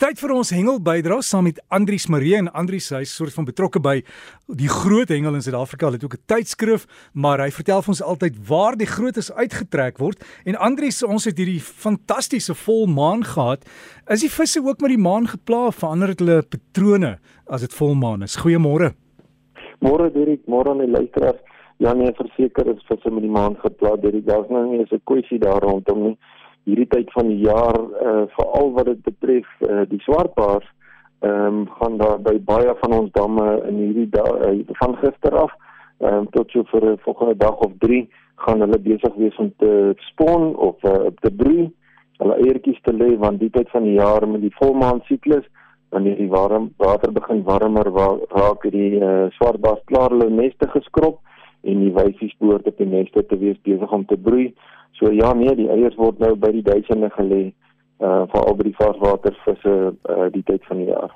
tyd vir ons hengel bydra saam met Andrius Marie en Andrius hy is soort van betrokke by die groot hengel in Suid-Afrika. Hy het ook 'n tydskrif, maar hy vertel vir ons altyd waar die grootes uitgetrek word. En Andrius, ons het hierdie fantastiese volmaan gehad. Is die visse ook met die maan gepla? Verander dit hulle patrone as dit volmaan is? Goeiemôre. Môre Dirk, môre aan die luisteraars. Ja nee, verseker is visse met die maan gepla. Dirk, daar's nou nie 'n kwessie daar rondom nie hierdie tyd van die jaar uh veral wat dit betref uh die swartbaars ehm um, gaan daar by baie van ons damme in hierdie da uh, van gister af ehm um, tot so vir 'n volgende dag of 3 gaan hulle besig wees om te spawn of uh, te broei hulle eiertjies te lê want die tyd van die jaar met die volmaan siklus wanneer die warm water begin warmer wa raak die uh, swartbaars klaar hulle neste geskrob en die wyfies behoort op die neste te wees besig om te broei So ja nee, die eiers word nou by die duisende gelê uh veral by die varswatervisse uh die tyd van die jaar.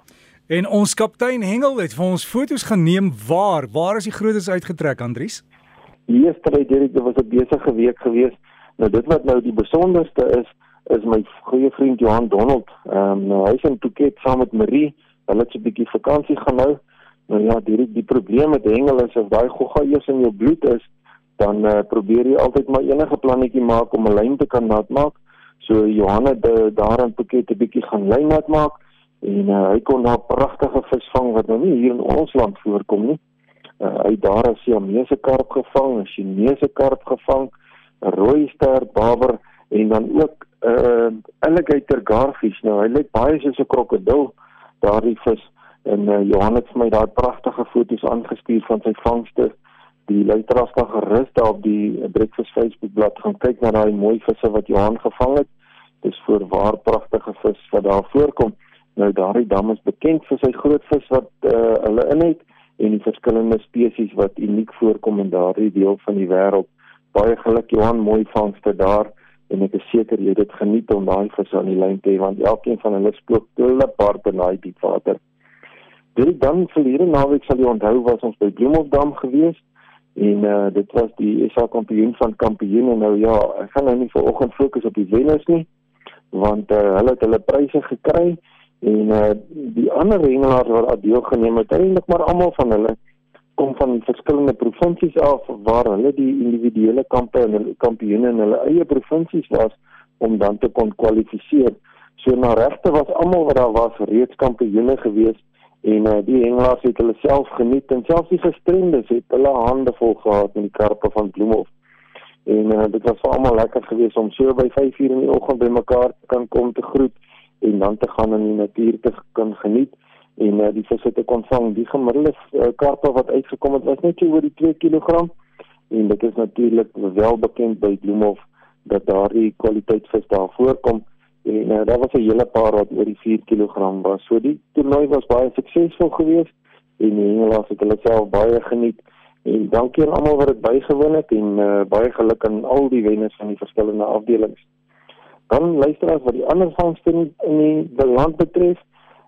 En ons kaptein Hengel het vir ons foto's geneem waar waar is die grootes uitgetrek Andries? Yesterday Derek, dit was 'n besige week geweest. Nou dit wat nou die besonderste is is my goeie vriend Johan Donald. Ehm um, nou hy's in Phuket saam met Marie. Hulle het 'n bietjie vakansie gaan nou. Nou ja, Derek, die probleem met hengel is as daai gogga eers in jou bloed is, dan uh, probeer jy altyd maar enige plannetjie maak om 'n lyn te kan nat maak. So Johanne de, daar in Phuket 'n bietjie gaan lyn nat maak en uh, hy kon daar pragtige vis vang wat nou nie hier in ons land voorkom nie. Uh, hy daar 'n Siamese karp gevang, 'n Chinese karp gevang, 'n rooi ster baber en dan ook 'n uh, alligator garfish. Nou hy lyk baie soos 'n krokodil daardie vis en uh, Johanne het vir my daai pragtige foto's aangestuur van sy vangste die luisteraars kan gerus daar op die Breakfast Facebook bladsy gaan kyk na daai mooi visse wat Johan gevang het. Dis voorwaar pragtige vis wat daar voorkom. Nou daardie dam is bekend vir sy groot vis wat uh, hulle in het en die verskillende spesies wat uniek voorkom in daardie deel van die wêreld. Baie geluk Johan, mooi vangste daar en ek is seker jy het geniet om daai vis aan die lyn te hê want elkeen van hulle spook hulle part in daai diep water. Dit dan verlede naweek sal jy onthou was ons by Bloemhofdam geweest en uh, dit was die SA kampioen van kampioene nou ja ek gaan nou nie vanoggend fokus op die wenners nie want uh, hulle het hulle pryse gekry en uh, die ander hengelaars wat daar deelgeneem het eintlik maar almal van hulle kom van verskillende provinsies af waar hulle die individuele kampe en hulle kampioene in hulle eie provinsies was om dan te kon kwalifiseer. So na regte was almal wat daar was reeds kampioene geweest en uh, die hengelaars het hulle self geniet en selfs die gestremdes het hulle hande vol gehad met die karpe van Bloemhof. En uh, dit was vir almal lekker geweest om so by 5:00 in die oggend bymekaar te kan kom te groet en dan te gaan in die natuur te kan geniet en uh, die visse te kon vang. Die gemiddelde uh, karpe wat uitgekom het was net so oor die 2 kg en dit is natuurlik wel bekend by Bloemhof dat daardie kwaliteit vis daar voorkom en uh, daar was 'n hele paar wat oor die 4 kg was. So die toernooi was baie suksesvol geweest en die hengelaars het hulle self baie geniet. En dankie aan almal wat dit bygewoon het en uh, baie geluk aan al die wenners van die verskillende afdelings. Dan luister as wat die ander vangste in, die land betref.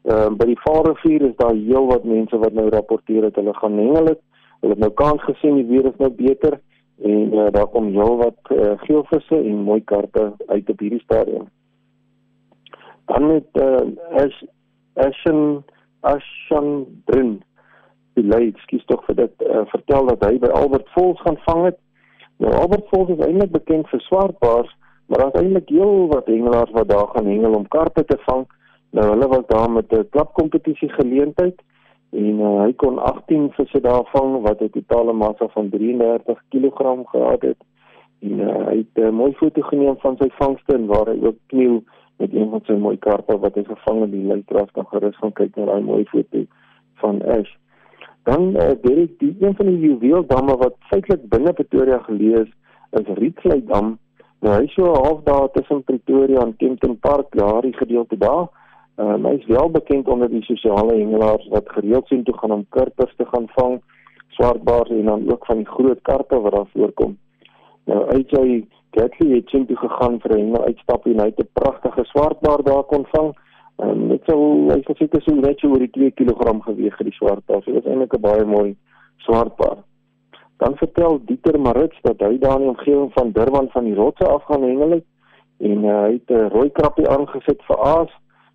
Uh, by die Vaalrivier is daar heelwat mense wat nou rapporteer dat hulle gaan hengel het. Hulle het nou kans gesien die weer is nou beter en uh, daar kom heelwat uh, geelvisse en mooi karpe uit op hierdie stadium dan met uh, as Ashen Ashen Drin die lei skies tog vir dit uh, vertel dat hy by Albert Vols gaan vang het. Nou Albert Vols is eintlik bekend vir swartbaars, maar daar's eintlik heel wat hengelaars wat daar gaan hengel om karpe te vang. Nou hulle was daar met 'n klapkompetisie geleentheid en uh, hy kon 18 visse daar vang wat 'n totale massa van 33 kg gehad het. En uh, hy het uh, mooi foto geneem van sy vangste en waar hy ook kniel met een van sy mooi karpe wat hy gevang het. Die luisteraars kan gerus gaan kyk na daai mooi foto van Ash. Dan uh, Derek, die een van die juweeldamme wat feitelik binne Pretoria geleë is, is Rietvlei dam. Nou hy so half daar tussen Pretoria en Kempton Park, daardie gedeelte daar. Uh, hy is wel bekend onder die sosiale hengelaars wat gereeld sien toe gaan om karpers te gaan vang, swartbaars en dan ook van die groot karpe wat daar voorkom. Nou uit sy Jackie het sien toe gegaan vir 'n uitstap en hy het 'n pragtige swartbaar daar kon vang. En dit sou hy sê dit is net so oor die 2 kg geweg die swartbaar. So dit is eintlik 'n baie mooi swartbaar. Dan vertel Dieter Marits dat hy daar in die omgewing van Durban van die rotse af gaan hengel het en uh, hy het 'n rooi krappie aangesit vir aas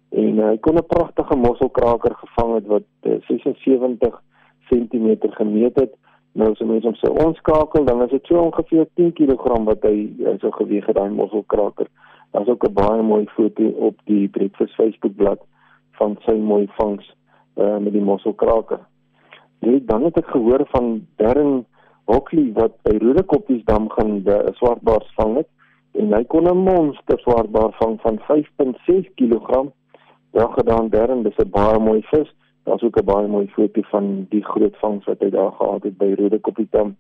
en uh, hy kon 'n pragtige mosselkraker gevang het wat uh, 76 cm gemeet het. Nou as mens hom sou onskakel, dan is dit so ongeveer 10 kg wat hy so geweg het daai mosselkraker. Daar's ook 'n baie mooi foto op die Breakfast Facebookblad van sy mooi vangs uh, met die mosselkraker. Nee, dan het ek gehoor van Darren Hockley wat by Rodekoppiesdam gaan 'n swartbaars vang het en hy kon 'n monster swartbaar vang van 5.6 kg. Daar gedaan Darren, dis 'n baie mooi vis. Daar's ook 'n baie mooi foto van die groot vangs wat hy daar gehad het by Rodekoppiesdam.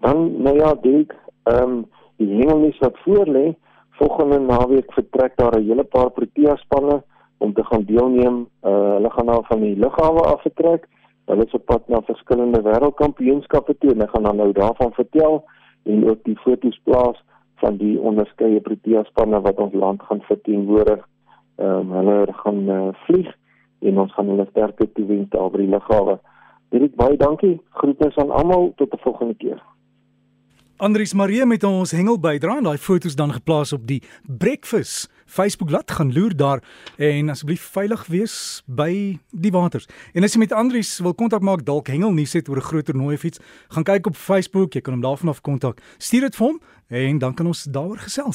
Dan nou ja, Dirk, ehm um, die hengelnis wat voor lê, volgende naweek vertrek daar 'n hele paar Protea spanne om te gaan deelneem. Uh hulle gaan nou van die lughawe af vertrek. Hulle is op pad na verskillende wêreldkampioenskappe toe en hulle gaan dan nou daarvan vertel en ook die foto's plaas van die onderskeie Protea spanne wat ons land gaan verteenwoordig. Ehm um, hulle gaan uh, vlieg en ons gaan hulle sterkte toewens daar by die lughawe. Dirk baie dankie. Groete aan almal tot 'n volgende keer. Andries Marie met ons hengel bydra en daai foto's dan geplaas op die Breakfast Facebookblad gaan loer daar en asseblief veilig wees by die waters. En as jy met Andries wil kontak maak dalk hengel nuus het oor 'n groot toernooi fiets, gaan kyk op Facebook, jy kan hom daarvan af kontak. Stuur dit vir hom en dan kan ons daaroor gesels.